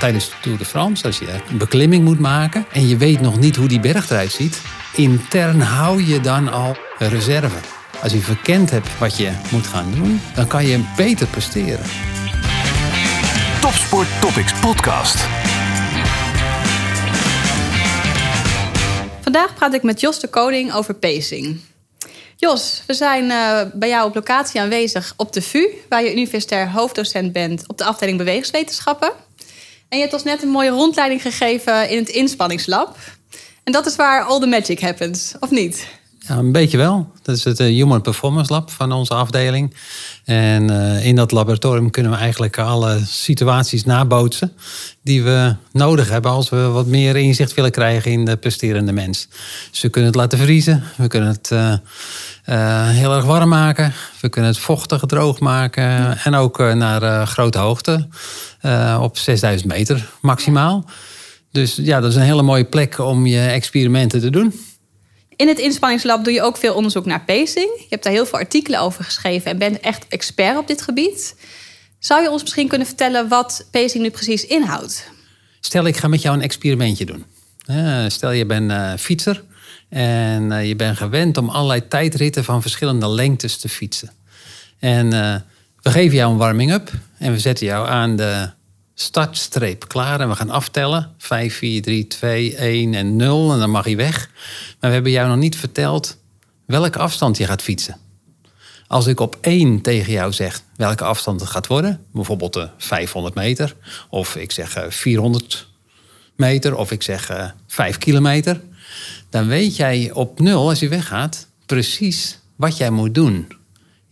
tijdens de Tour de France, als je een beklimming moet maken en je weet nog niet hoe die berg eruit ziet, intern hou je dan al reserve. Als je verkend hebt wat je moet gaan doen, dan kan je beter presteren. Topsport Topics Podcast. Vandaag praat ik met Jos de Koning over pacing. Jos, we zijn uh, bij jou op locatie aanwezig op de VU, waar je universitair hoofddocent bent op de afdeling bewegingswetenschappen. En je hebt ons net een mooie rondleiding gegeven in het inspanningslab. En dat is waar all the magic happens, of niet? Ja, een beetje wel. Dat is het eh, Human Performance Lab van onze afdeling. En uh, in dat laboratorium kunnen we eigenlijk alle situaties nabootsen die we nodig hebben als we wat meer inzicht willen krijgen in de presterende mens. Dus we kunnen het laten vriezen, we kunnen het uh, heel erg warm maken, we kunnen het vochtig droog maken en ook naar grote hoogte op 6000 meter maximaal. Dus ja, dat is een hele mooie plek om je experimenten te doen. In het inspanningslab doe je ook veel onderzoek naar pacing. Je hebt daar heel veel artikelen over geschreven en bent echt expert op dit gebied. Zou je ons misschien kunnen vertellen wat pacing nu precies inhoudt? Stel, ik ga met jou een experimentje doen. Stel, je bent uh, fietser en uh, je bent gewend om allerlei tijdritten van verschillende lengtes te fietsen. En uh, we geven jou een warming-up en we zetten jou aan de startstreep klaar en we gaan aftellen. 5, 4, 3, 2, 1 en 0 en dan mag hij weg. Maar we hebben jou nog niet verteld welke afstand je gaat fietsen. Als ik op 1 tegen jou zeg welke afstand het gaat worden, bijvoorbeeld de 500 meter, of ik zeg 400 meter, of ik zeg 5 kilometer, dan weet jij op 0, als je weggaat, precies wat jij moet doen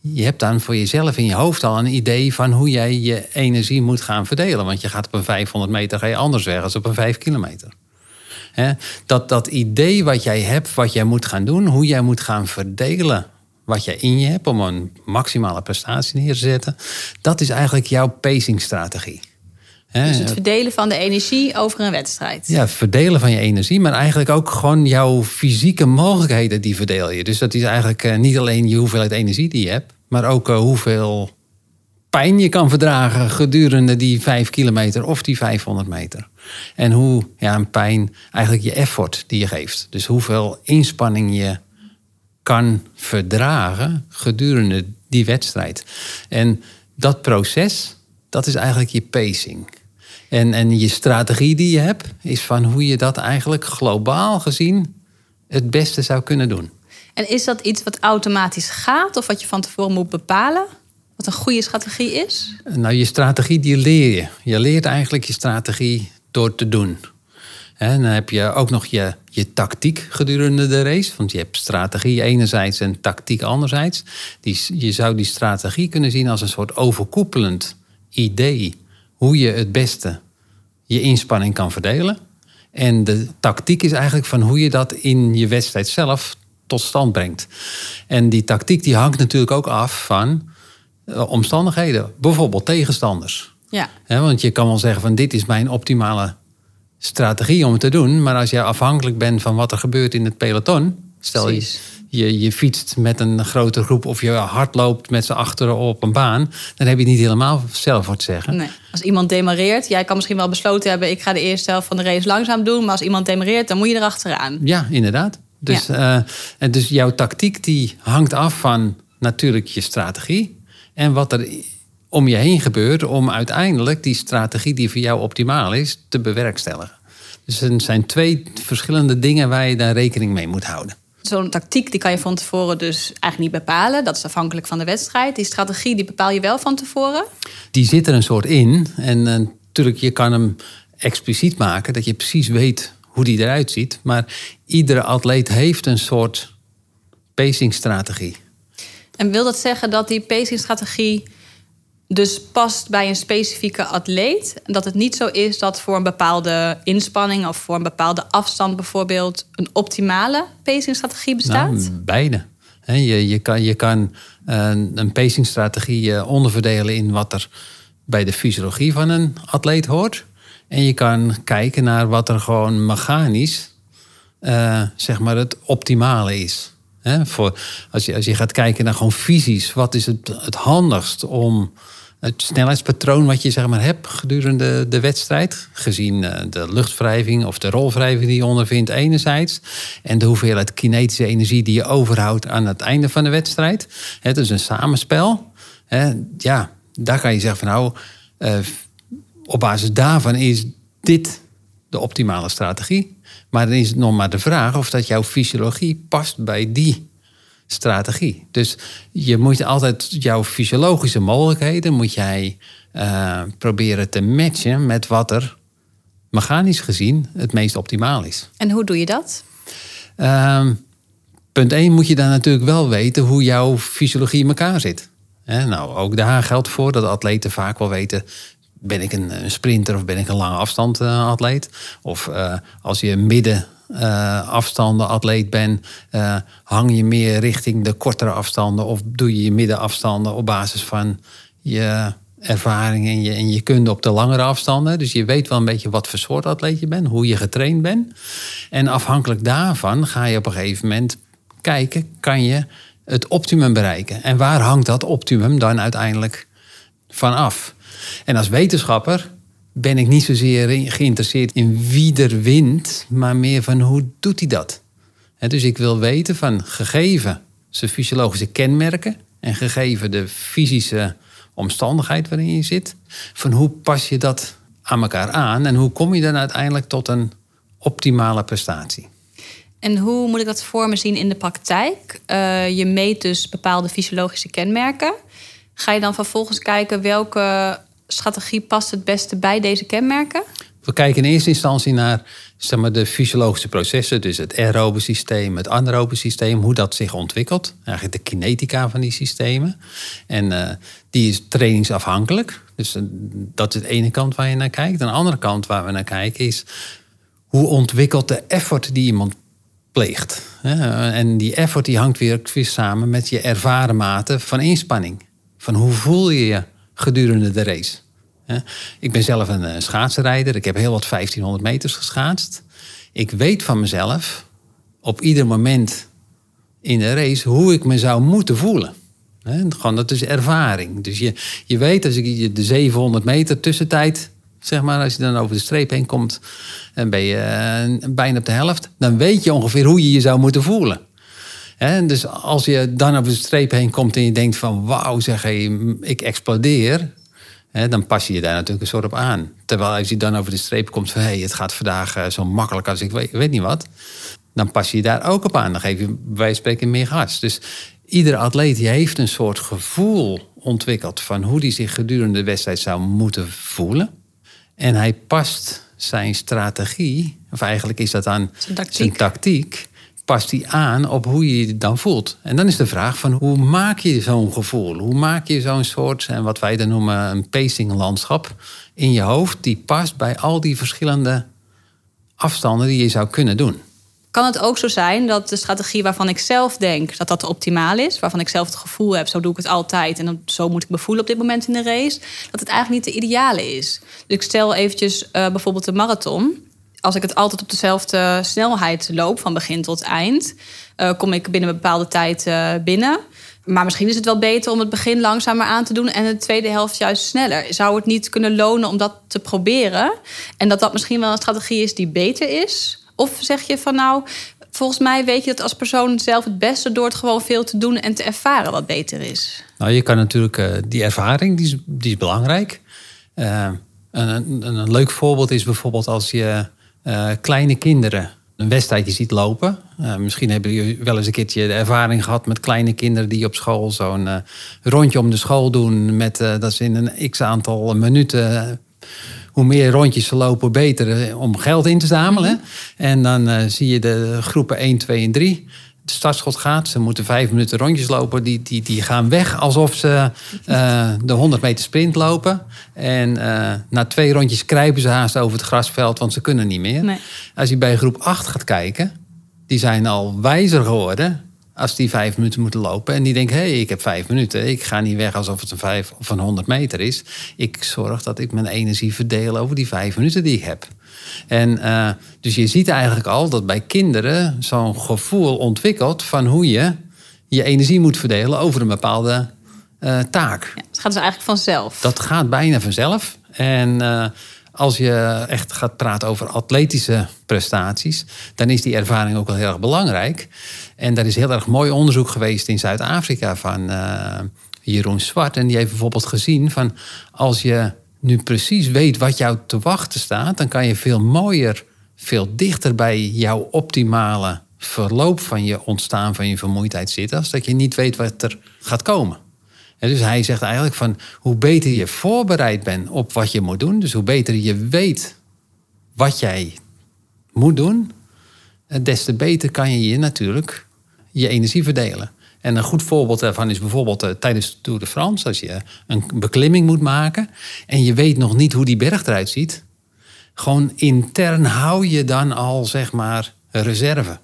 je hebt dan voor jezelf in je hoofd al een idee van hoe jij je energie moet gaan verdelen. Want je gaat op een 500 meter ga je anders weg als op een 5 kilometer. dat, dat idee wat jij hebt, wat jij moet gaan doen, hoe jij moet gaan verdelen wat jij in je hebt om een maximale prestatie neer te zetten, dat is eigenlijk jouw pacingstrategie. Dus het verdelen van de energie over een wedstrijd. Ja, verdelen van je energie, maar eigenlijk ook gewoon jouw fysieke mogelijkheden die verdeel je. Dus dat is eigenlijk eh, niet alleen je hoeveelheid energie die je hebt, maar ook eh, hoeveel pijn je kan verdragen gedurende die 5 kilometer of die 500 meter. En hoe ja, een pijn eigenlijk je effort die je geeft. Dus hoeveel inspanning je kan verdragen gedurende die wedstrijd. En dat proces, dat is eigenlijk je pacing. En, en je strategie die je hebt, is van hoe je dat eigenlijk globaal gezien het beste zou kunnen doen. En is dat iets wat automatisch gaat of wat je van tevoren moet bepalen? Wat een goede strategie is? Nou, je strategie die leer je. Je leert eigenlijk je strategie door te doen. En dan heb je ook nog je, je tactiek gedurende de race. Want je hebt strategie enerzijds en tactiek anderzijds. Die, je zou die strategie kunnen zien als een soort overkoepelend idee. Hoe je het beste je inspanning kan verdelen. En de tactiek is eigenlijk van hoe je dat in je wedstrijd zelf tot stand brengt. En die tactiek die hangt natuurlijk ook af van uh, omstandigheden. Bijvoorbeeld tegenstanders. Ja. want je kan wel zeggen van dit is mijn optimale strategie om het te doen. Maar als je afhankelijk bent van wat er gebeurt in het peloton. Stel je, je, je fietst met een grote groep of je hardloopt met z'n achteren op een baan. Dan heb je het niet helemaal zelf voor te zeggen. Nee. Als iemand demareert, jij kan misschien wel besloten hebben... ik ga de eerste helft van de race langzaam doen. Maar als iemand demareert, dan moet je erachteraan. Ja, inderdaad. Dus, ja. uh, dus jouw tactiek die hangt af van natuurlijk je strategie. En wat er om je heen gebeurt om uiteindelijk die strategie die voor jou optimaal is, te bewerkstelligen. Dus er zijn twee verschillende dingen waar je daar rekening mee moet houden. Zo'n tactiek die kan je van tevoren dus eigenlijk niet bepalen. Dat is afhankelijk van de wedstrijd. Die strategie die bepaal je wel van tevoren? Die zit er een soort in. En uh, natuurlijk, je kan hem expliciet maken. Dat je precies weet hoe die eruit ziet. Maar iedere atleet heeft een soort pacingstrategie. En wil dat zeggen dat die pacingstrategie dus past bij een specifieke atleet? Dat het niet zo is dat voor een bepaalde inspanning of voor een bepaalde afstand bijvoorbeeld een optimale pacingstrategie bestaat? Nou, beide. Je, je kan, je kan een, een pacingstrategie eh, onderverdelen in wat er bij de fysiologie van een atleet hoort. En je kan kijken naar wat er gewoon mechanisch, uh, zeg maar, het optimale is. Voor, als, je, als je gaat kijken naar gewoon fysisch, wat is het, het handigst om het snelheidspatroon wat je zeg maar, hebt gedurende de wedstrijd. Gezien eh, de luchtwrijving of de rolwrijving die je ondervindt enerzijds. En de hoeveelheid kinetische energie die je overhoudt aan het einde van de wedstrijd. Het is een samenspel. Ja, daar kan je zeggen van nou, eh, op basis daarvan is dit de optimale strategie. Maar dan is het nog maar de vraag of dat jouw fysiologie past bij die strategie. Dus je moet altijd jouw fysiologische mogelijkheden moet jij uh, proberen te matchen met wat er mechanisch gezien het meest optimaal is. En hoe doe je dat? Uh, punt 1 moet je dan natuurlijk wel weten hoe jouw fysiologie in elkaar zit. nou, ook daar geldt voor dat atleten vaak wel weten ben ik een, sprinter of ben ik een lange afstand uh, atleet? Of uh, als je midden uh, afstanden atleet bent, uh, hang je meer richting de kortere afstanden of doe je je middenafstanden op basis van je ervaring en je, en je kunde op de langere afstanden. Dus je weet wel een beetje wat voor soort atleet je bent, hoe je getraind bent. En afhankelijk daarvan ga je op een gegeven moment kijken, kan je het optimum bereiken? En waar hangt dat optimum dan uiteindelijk van af? En als wetenschapper ben ik niet zozeer geïnteresseerd in wie er wint, maar meer van hoe doet hij dat. dus ik wil weten van gegeven zijn fysiologische kenmerken en gegeven de fysische omstandigheid waarin je zit, van hoe pas je dat aan elkaar aan en hoe kom je dan uiteindelijk tot een optimale prestatie. En hoe moet ik dat voor me zien in de praktijk? Uh, je meet dus bepaalde fysiologische kenmerken. Ga je dan vervolgens kijken welke strategie past het beste bij deze kenmerken? We kijken in eerste instantie naar zeg maar, de fysiologische processen, dus het aerobe systeem, het anaerobe systeem, hoe dat zich ontwikkelt. Eigenlijk de kinetica van die systemen. En uh, die is trainingsafhankelijk. Dus uh, dat is de ene kant waar je naar kijkt. En de andere kant waar we naar kijken is hoe ontwikkelt de effort die iemand pleegt. En die effort die hangt weer samen met je ervaren mate van inspanning. Van hoe voel je je gedurende de race. Ik ben zelf een eh, schaatsrijder. Ik heb heel wat 1500 meters geschaatst. Ik weet van mezelf op ieder moment in de race hoe ik me zou moeten voelen. Gewoon, dat is ervaring. Dus je, je weet als ik de 700 meter tussentijd, zeg maar, als je dan over de streep heen komt en ben je uh, bijna op de helft, dan weet je ongeveer hoe je je zou moeten voelen. He, dus als je dan over de streep heen komt en je denkt van wauw, zeg hey, ik explodeer. dan pas je je daar natuurlijk een soort op aan. Terwijl als je dan over de streep komt van hey, het gaat vandaag eh, zo makkelijk als ik weet, weet niet wat. Dan pas je je daar ook op aan. Dan geef je bij spreken meer gas. Dus iedere atleet die heeft een soort gevoel ontwikkeld van hoe hij zich gedurende de wedstrijd zou moeten voelen. En hij past zijn strategie, of eigenlijk is dat dan zijn tactiek past die aan op hoe je je dan voelt. En dan is de vraag van hoe maak je zo'n gevoel? Hoe maak je zo'n soort, en wat wij dan noemen een pacing landschap in je hoofd, die past bij al die verschillende afstanden die je zou kunnen doen. Kan het ook zo zijn dat de strategie waarvan ik zelf denk dat dat optimaal is, waarvan ik zelf het gevoel heb, zo doe ik het altijd en zo moet ik me voelen op dit moment in de race, dat het eigenlijk niet de ideale is? Dus ik stel eventjes uh, bijvoorbeeld de marathon als ik het altijd op dezelfde snelheid loop, van begin tot eind, uh, kom ik binnen een bepaalde tijd uh, binnen. Maar misschien is het wel beter om het begin langzamer aan te doen en de tweede helft juist sneller. Zou het niet kunnen lonen om dat te proberen? En dat dat misschien wel een strategie is die beter is? Of zeg je van nou, volgens mij weet je het als persoon zelf het beste door het gewoon veel te doen en te ervaren wat beter is? Nou, je kan natuurlijk uh, die ervaring, die is, die is belangrijk. Een, een, een, leuk voorbeeld is bijvoorbeeld als je uh, kleine kinderen een wedstrijdje ziet lopen. Uh, misschien hebben jullie wel eens een keertje de ervaring gehad met kleine kinderen die op school zo'n uh, rondje om de school doen. Met, dat ze in een x aantal minuten. Hoe meer rondjes ze lopen, beter om geld in te zamelen. Mhm. En dan zie je de groepen 1, 2 en 3 de startschot gaat. Ze moeten vijf minuten rondjes lopen. Die, die, die gaan weg alsof ze uh, de 100 meter sprint lopen. En uh, na twee rondjes kruipen ze haast over het grasveld, want ze kunnen niet meer. Nee. Als je bij groep 8 gaat kijken, die zijn al wijzer geworden als die vijf minuten moeten lopen. En die denken, hé, hey, ik heb vijf minuten. Ik ga niet weg alsof het een vijf of een 100 meter is. Ik zorg dat ik mijn energie verdeel over die vijf minuten die ik heb. En uh, dus je ziet eigenlijk al dat bij kinderen zo'n gevoel ontwikkelt van hoe je je energie moet verdelen over een bepaalde eh, taak. Ja, het gaat dus eigenlijk vanzelf. Dat gaat bijna vanzelf. En eh, als je echt gaat praten over atletische prestaties, dan is die ervaring ook wel heel erg belangrijk. En daar is heel erg mooi onderzoek geweest in Zuid-Afrika van eh, Jeroen Zwart. En die heeft bijvoorbeeld gezien van als je nu precies weet wat jou te wachten staat, dan kan je veel mooier, veel dichter bij jouw optimale verloop van je ontstaan van je vermoeidheid zitten, als dat je niet weet wat er gaat komen. Dus hij zegt eigenlijk van hoe beter je voorbereid bent op wat je moet doen, dus hoe beter je weet wat jij moet doen, eh, des te beter kan je je natuurlijk je energie verdelen. En een goed voorbeeld daarvan is bijvoorbeeld uh, tijdens de Tour de France. Als je een beklimming moet maken en je weet nog niet hoe die berg eruit ziet. Gewoon intern hou je dan al zeg maar reserve.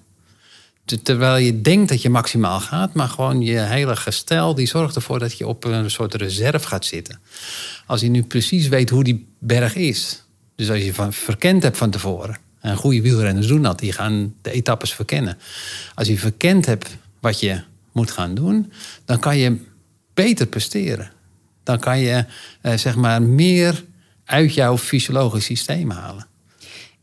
Terwijl je denkt dat je maximaal gaat, maar gewoon je hele gestel die zorgt ervoor dat je op een soort reserve gaat zitten. Als je nu precies weet hoe die berg is, dus als je van verkend hebt van tevoren, en goede wielrenners doen dat, die gaan de etappes verkennen. Als je verkend hebt wat je moet gaan doen, dan kan je beter presteren. Dan kan je eh, zeg maar meer uit jouw fysiologisch systeem halen.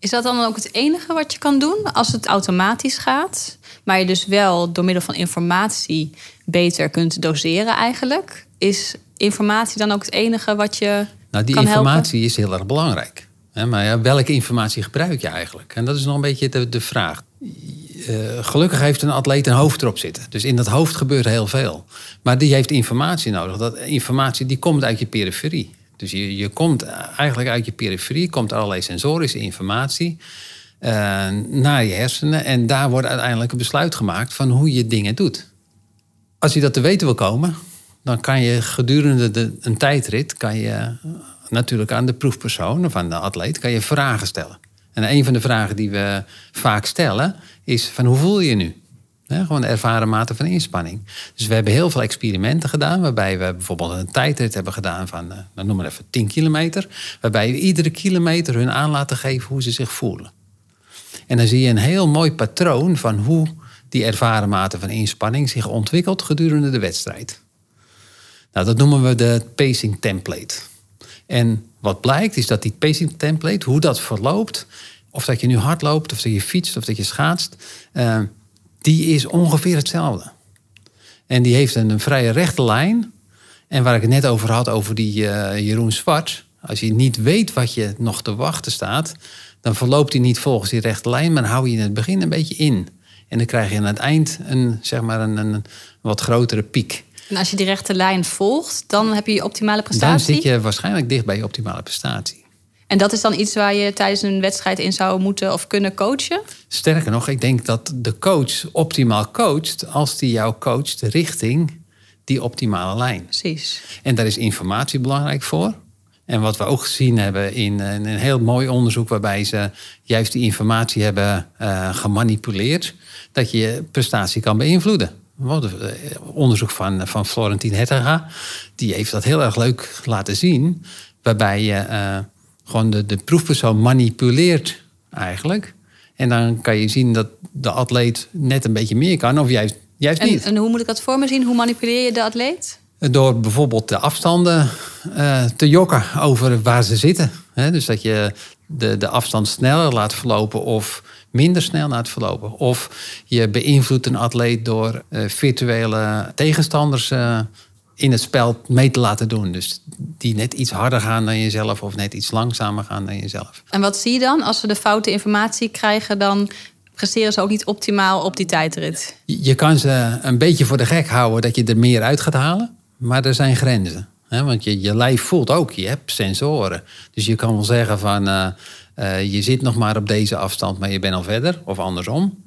Is dat dan ook het enige wat je kan doen als het automatisch gaat? Maar je dus wel door middel van informatie beter kunt doseren eigenlijk? Is informatie dan ook het enige wat je. Nou, die informatie is heel erg belangrijk. Maar ja, welke informatie gebruik je eigenlijk? En dat is nog een beetje de, de vraag. Uh, gelukkig heeft een atleet een hoofd erop zitten. Dus in dat hoofd gebeurt heel veel. Maar die heeft informatie nodig. Dat informatie die komt uit je periferie. Dus je, je komt eigenlijk uit je periferie, komt allerlei sensorische informatie uh, naar je hersenen. En daar wordt uiteindelijk een besluit gemaakt van hoe je dingen doet. Als je dat te weten wil komen, dan kan je gedurende de, een tijdrit kan je natuurlijk aan de proefpersoon of aan de atleet kan je vragen stellen. En een van de vragen die we vaak stellen is van hoe voel je je nu? Gewoon de ervaren mate van inspanning. Dus we hebben heel veel experimenten gedaan, waarbij we bijvoorbeeld een tijdrit hebben gedaan van, uh, noem maar even 10 kilometer, waarbij we iedere kilometer hun aan laten geven hoe ze zich voelen. En dan zie je een heel mooi patroon van hoe die ervaren mate van inspanning zich ontwikkelt gedurende de wedstrijd. Nou, dat noemen we de pacing template. En wat blijkt is dat die pacing template, hoe dat verloopt, of dat je nu hard loopt, of dat je fietst, of dat je schaatst, uh, die is ongeveer hetzelfde. En die heeft een, vrije rechte lijn. En waar ik het net over had, over die uh, Jeroen Zwart. Als je niet weet wat je nog te wachten staat, dan verloopt hij niet volgens die rechte lijn, maar hou je in het begin een beetje in. En dan krijg je aan het eind een, zeg maar een, een wat grotere piek. En als je die rechte lijn volgt, dan heb je je optimale prestatie? Dan zit je waarschijnlijk dicht bij je optimale prestatie. En dat is dan iets waar je tijdens een wedstrijd in zou moeten of kunnen coachen? Sterker nog, ik denk dat de coach optimaal coacht als die jou coacht richting die optimale lijn. Precies. En daar is informatie belangrijk voor. En wat we ook gezien hebben in, een heel mooi onderzoek waarbij ze juist die informatie hebben uh, gemanipuleerd, dat je prestatie kan beïnvloeden. Eh, onderzoek van, van Florentine Hetterga, die heeft dat heel erg leuk laten zien. Waarbij je uh, gewoon de, de proefpersoon manipuleert eigenlijk. En dan kan je zien dat de atleet net een beetje meer kan of juist, juist en, niet. En hoe moet ik dat voor me zien? Hoe manipuleer je de atleet? Door bijvoorbeeld de afstanden uh, te jokken over waar ze zitten. dus dat je de, de afstand sneller laat verlopen of minder snel laat verlopen. Of je beïnvloedt een atleet door uh, virtuele tegenstanders uh, in het spel mee te laten doen. Dus die net iets harder gaan dan jezelf of net iets langzamer gaan dan jezelf. En wat zie je dan? Als ze de foute informatie krijgen, dan presteren ze ook niet optimaal op die tijdrit. Je kan ze een beetje voor de gek houden dat je er meer uit gaat halen. Maar er zijn grenzen. Hè? Want je, je lijf voelt ook, je hebt sensoren. Dus je kan wel zeggen van uh, uh, je zit nog maar op deze afstand, maar je bent al verder. Of andersom.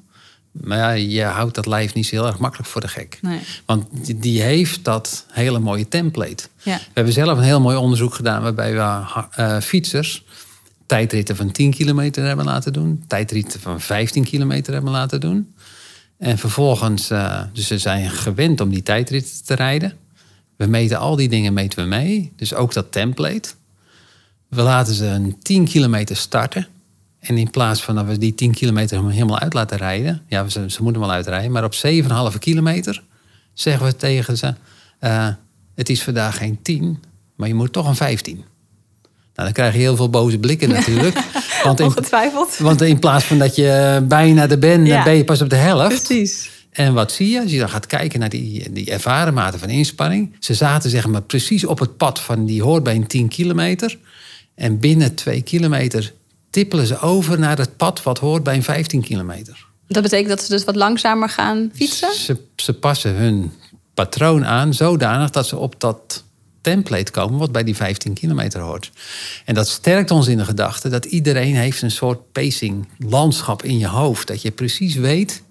Maar ja, je houdt dat lijf niet zo heel erg makkelijk voor de gek. Nee. Want die heeft dat hele mooie template. Ja. We hebben zelf een heel mooi onderzoek gedaan waarbij we uh, fietsers tijdritten van 10 kilometer hebben laten doen, tijdritten van 15 kilometer hebben laten doen. En vervolgens, uh, dus ze zijn gewend om die tijdritten te rijden. We meten al die dingen meten we mee, dus ook dat template. We laten ze een 10 kilometer starten. En in plaats van dat we die 10 kilometer helemaal uit laten rijden, ja, ze, ze moeten wel uitrijden, maar op 7,5 kilometer zeggen we tegen ze: uh, het is vandaag geen 10, maar je moet toch een 15. Nou, dan krijg je heel veel boze blikken natuurlijk. want, in, Ongetwijfeld. want in plaats van dat je bijna er bent, ja. ben je pas op de helft. Precies. En wat zie je? Als je dan gaat kijken naar die, die ervaren mate van inspanning. Ze zaten zeg maar precies op het pad van die hoort 10 kilometer. En binnen 2 kilometer tippelen ze over naar het pad wat hoort bij een 15 kilometer. Dat betekent dat ze dus wat langzamer gaan fietsen? Ze, ze passen hun patroon aan zodanig dat ze op dat template komen wat bij die 15 kilometer hoort. En dat sterkt ons in de gedachte dat iedereen heeft een soort pacing landschap in je hoofd. Dat je precies weet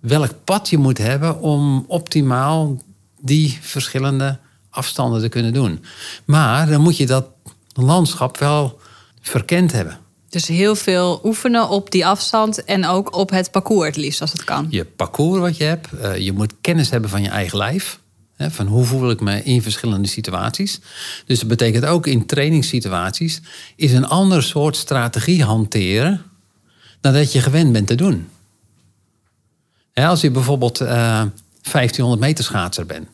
welk pad je moet hebben om optimaal die verschillende afstanden te kunnen doen. Maar dan moet je dat landschap wel verkend hebben. Dus heel veel oefenen op die afstand en ook op het parcours het liefst als het kan. Je parcours wat je hebt. Uh, je moet kennis hebben van je eigen lijf. Hè, van hoe voel ik me in verschillende situaties. Dus dat betekent ook in trainingssituaties... is een ander soort strategie hanteren... dan dat je gewend bent te doen. als je bijvoorbeeld uh, eh, 1500 meter schaatser bent.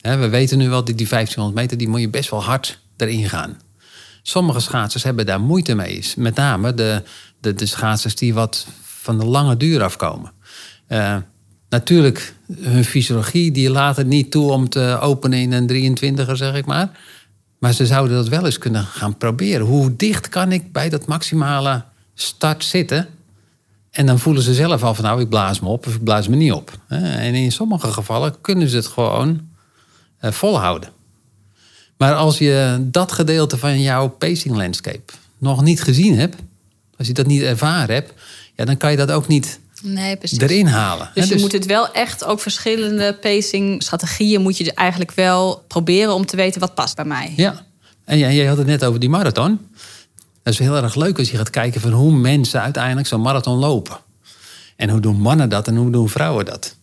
Hè, we weten nu wel, dat die 1500 meter... die moet je best wel hard erin gaan. Sommige schaatsers hebben daar moeite mee. Met name de, de, de schaatsers die wat van de lange duur afkomen. Uh, natuurlijk, hun fysiologie die laat het niet toe om te openen in een 23er, zeg ik maar. Maar ze zouden dat wel eens kunnen gaan proberen. Hoe dicht kan ik bij dat maximale start zitten? En dan voelen ze zelf al van nou, ik blaas me op of ik blaas me niet op. En in sommige gevallen kunnen ze het gewoon eh, volhouden. Maar als je dat gedeelte van jouw pacing landscape nog niet gezien hebt, als je dat niet ervaren hebt, ja, dan kan je dat ook niet nee, precies. erin halen. Dus je dus moet het wel echt ook verschillende pacing strategieën moet je eigenlijk wel proberen om te weten wat past bij mij. Ja, en jij, jij had het net over die marathon. Dat is heel erg leuk als je gaat kijken van hoe mensen uiteindelijk zo'n marathon lopen. En hoe doen mannen dat en hoe doen vrouwen dat?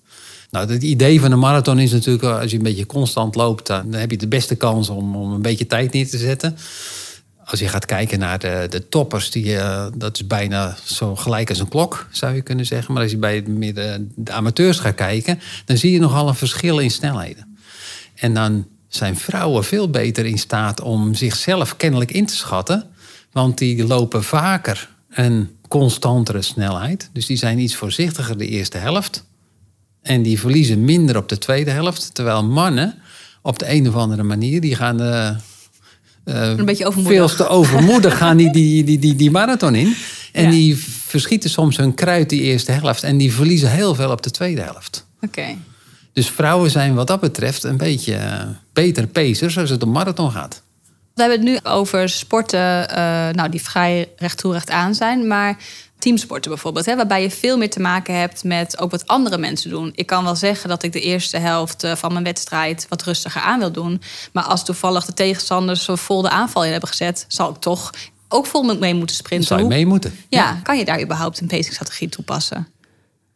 Nou, het idee van een marathon is natuurlijk, eh, als je een beetje constant loopt, dan heb je de beste kans om, om een beetje tijd neer te zetten. Als je gaat kijken naar de, de toppers, die, uh, dat is bijna zo gelijk als een klok, zou je kunnen zeggen. Maar als je bij de, de amateurs gaat kijken, dan zie je nogal een verschil in snelheden. En dan zijn vrouwen veel beter in staat om zichzelf kennelijk in te schatten. Want die lopen vaker een constantere snelheid. Dus die zijn iets voorzichtiger de eerste helft. En die verliezen minder op de tweede helft. Terwijl mannen op de een of andere manier, die gaan... Uh, een beetje overmoedig. Veel te overmoedig gaan die, die, die, die, die marathon in. En die verschieten soms hun kruid die eerste helft. En die verliezen heel veel op de tweede helft. Oké. Dus vrouwen zijn wat dat betreft een beetje uh, beter pacers als het om marathon gaat. We hebben het nu over sporten uh, nou, die vrij recht toe recht aan zijn. Maar teamsporten bijvoorbeeld, hè, waarbij je veel meer te maken hebt met ook wat andere mensen doen. Ik kan wel zeggen dat ik de eerste helft eh, van mijn wedstrijd wat rustiger aan wil doen. Maar als toevallig de tegenstanders zo vol de aanval in hebben gezet, zal ik toch ook vol mee moeten sprinten. Zou je mee moeten? Ja, kan je daar überhaupt een pacingstrategie toepassen?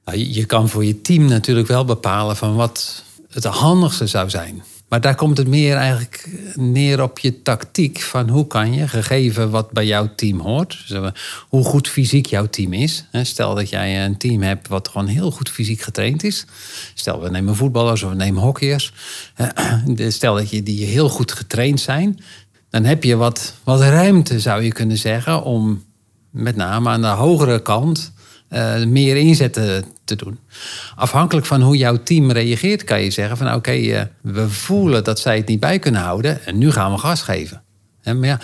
Nou, je kan voor je team natuurlijk wel bepalen van wat het handigste zou zijn. Maar daar komt het meer eigenlijk neer op je tactiek. Van hoe kan je, gegeven wat bij jouw team hoort, dus hoe goed fysiek jouw team is. Stel dat jij een team hebt wat gewoon heel goed fysiek getraind is. Stel we nemen voetballers of we nemen hockeyers. Stel dat je die heel goed getraind zijn. Dan heb je wat, wat ruimte, zou je kunnen zeggen, om met name aan de hogere kant uh, meer inzetten te doen. Afhankelijk van hoe jouw team reageert, kan je zeggen van oké, eh, we voelen dat zij het niet bij kunnen houden en nu gaan we gas geven. maar ja,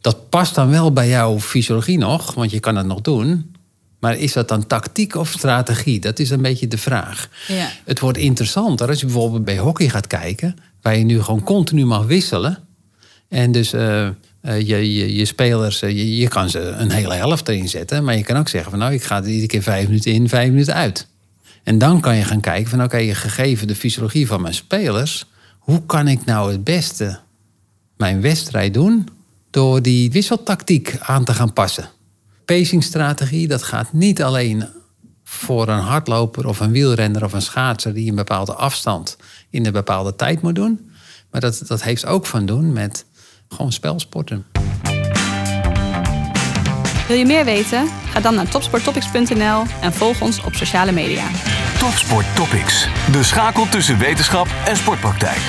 dat past dan wel bij jouw fysiologie nog, want je kan het nog doen. Maar is dat dan tactiek of strategie? Dat is een beetje de vraag. Ja. Het wordt interessanter als je bijvoorbeeld bij hockey gaat kijken, waar je nu gewoon continu mag wisselen. En dus uh, uh, je, je, spelers, uh, je, kan ze een hele helft erin zetten. Maar je kan ook zeggen van nou, ik ga er iedere keer vijf minuten in, vijf minuten uit. En dan kan je gaan kijken van oké, okay, gegeven de fysiologie van mijn spelers, hoe kan ik nou het beste mijn wedstrijd doen door die wisseltactiek aan te gaan passen? Pacingstrategie, dat gaat niet alleen voor een hardloper of een wielrenner of een schaatser die een bepaalde afstand in een bepaalde tijd moet doen. Maar dat, dat heeft ook van doen met gewoon spelsporten. Wil je meer weten? Ga dan naar topsporttopics.nl en volg ons op sociale media. Topsport Topics, de schakel tussen wetenschap en sportpraktijk.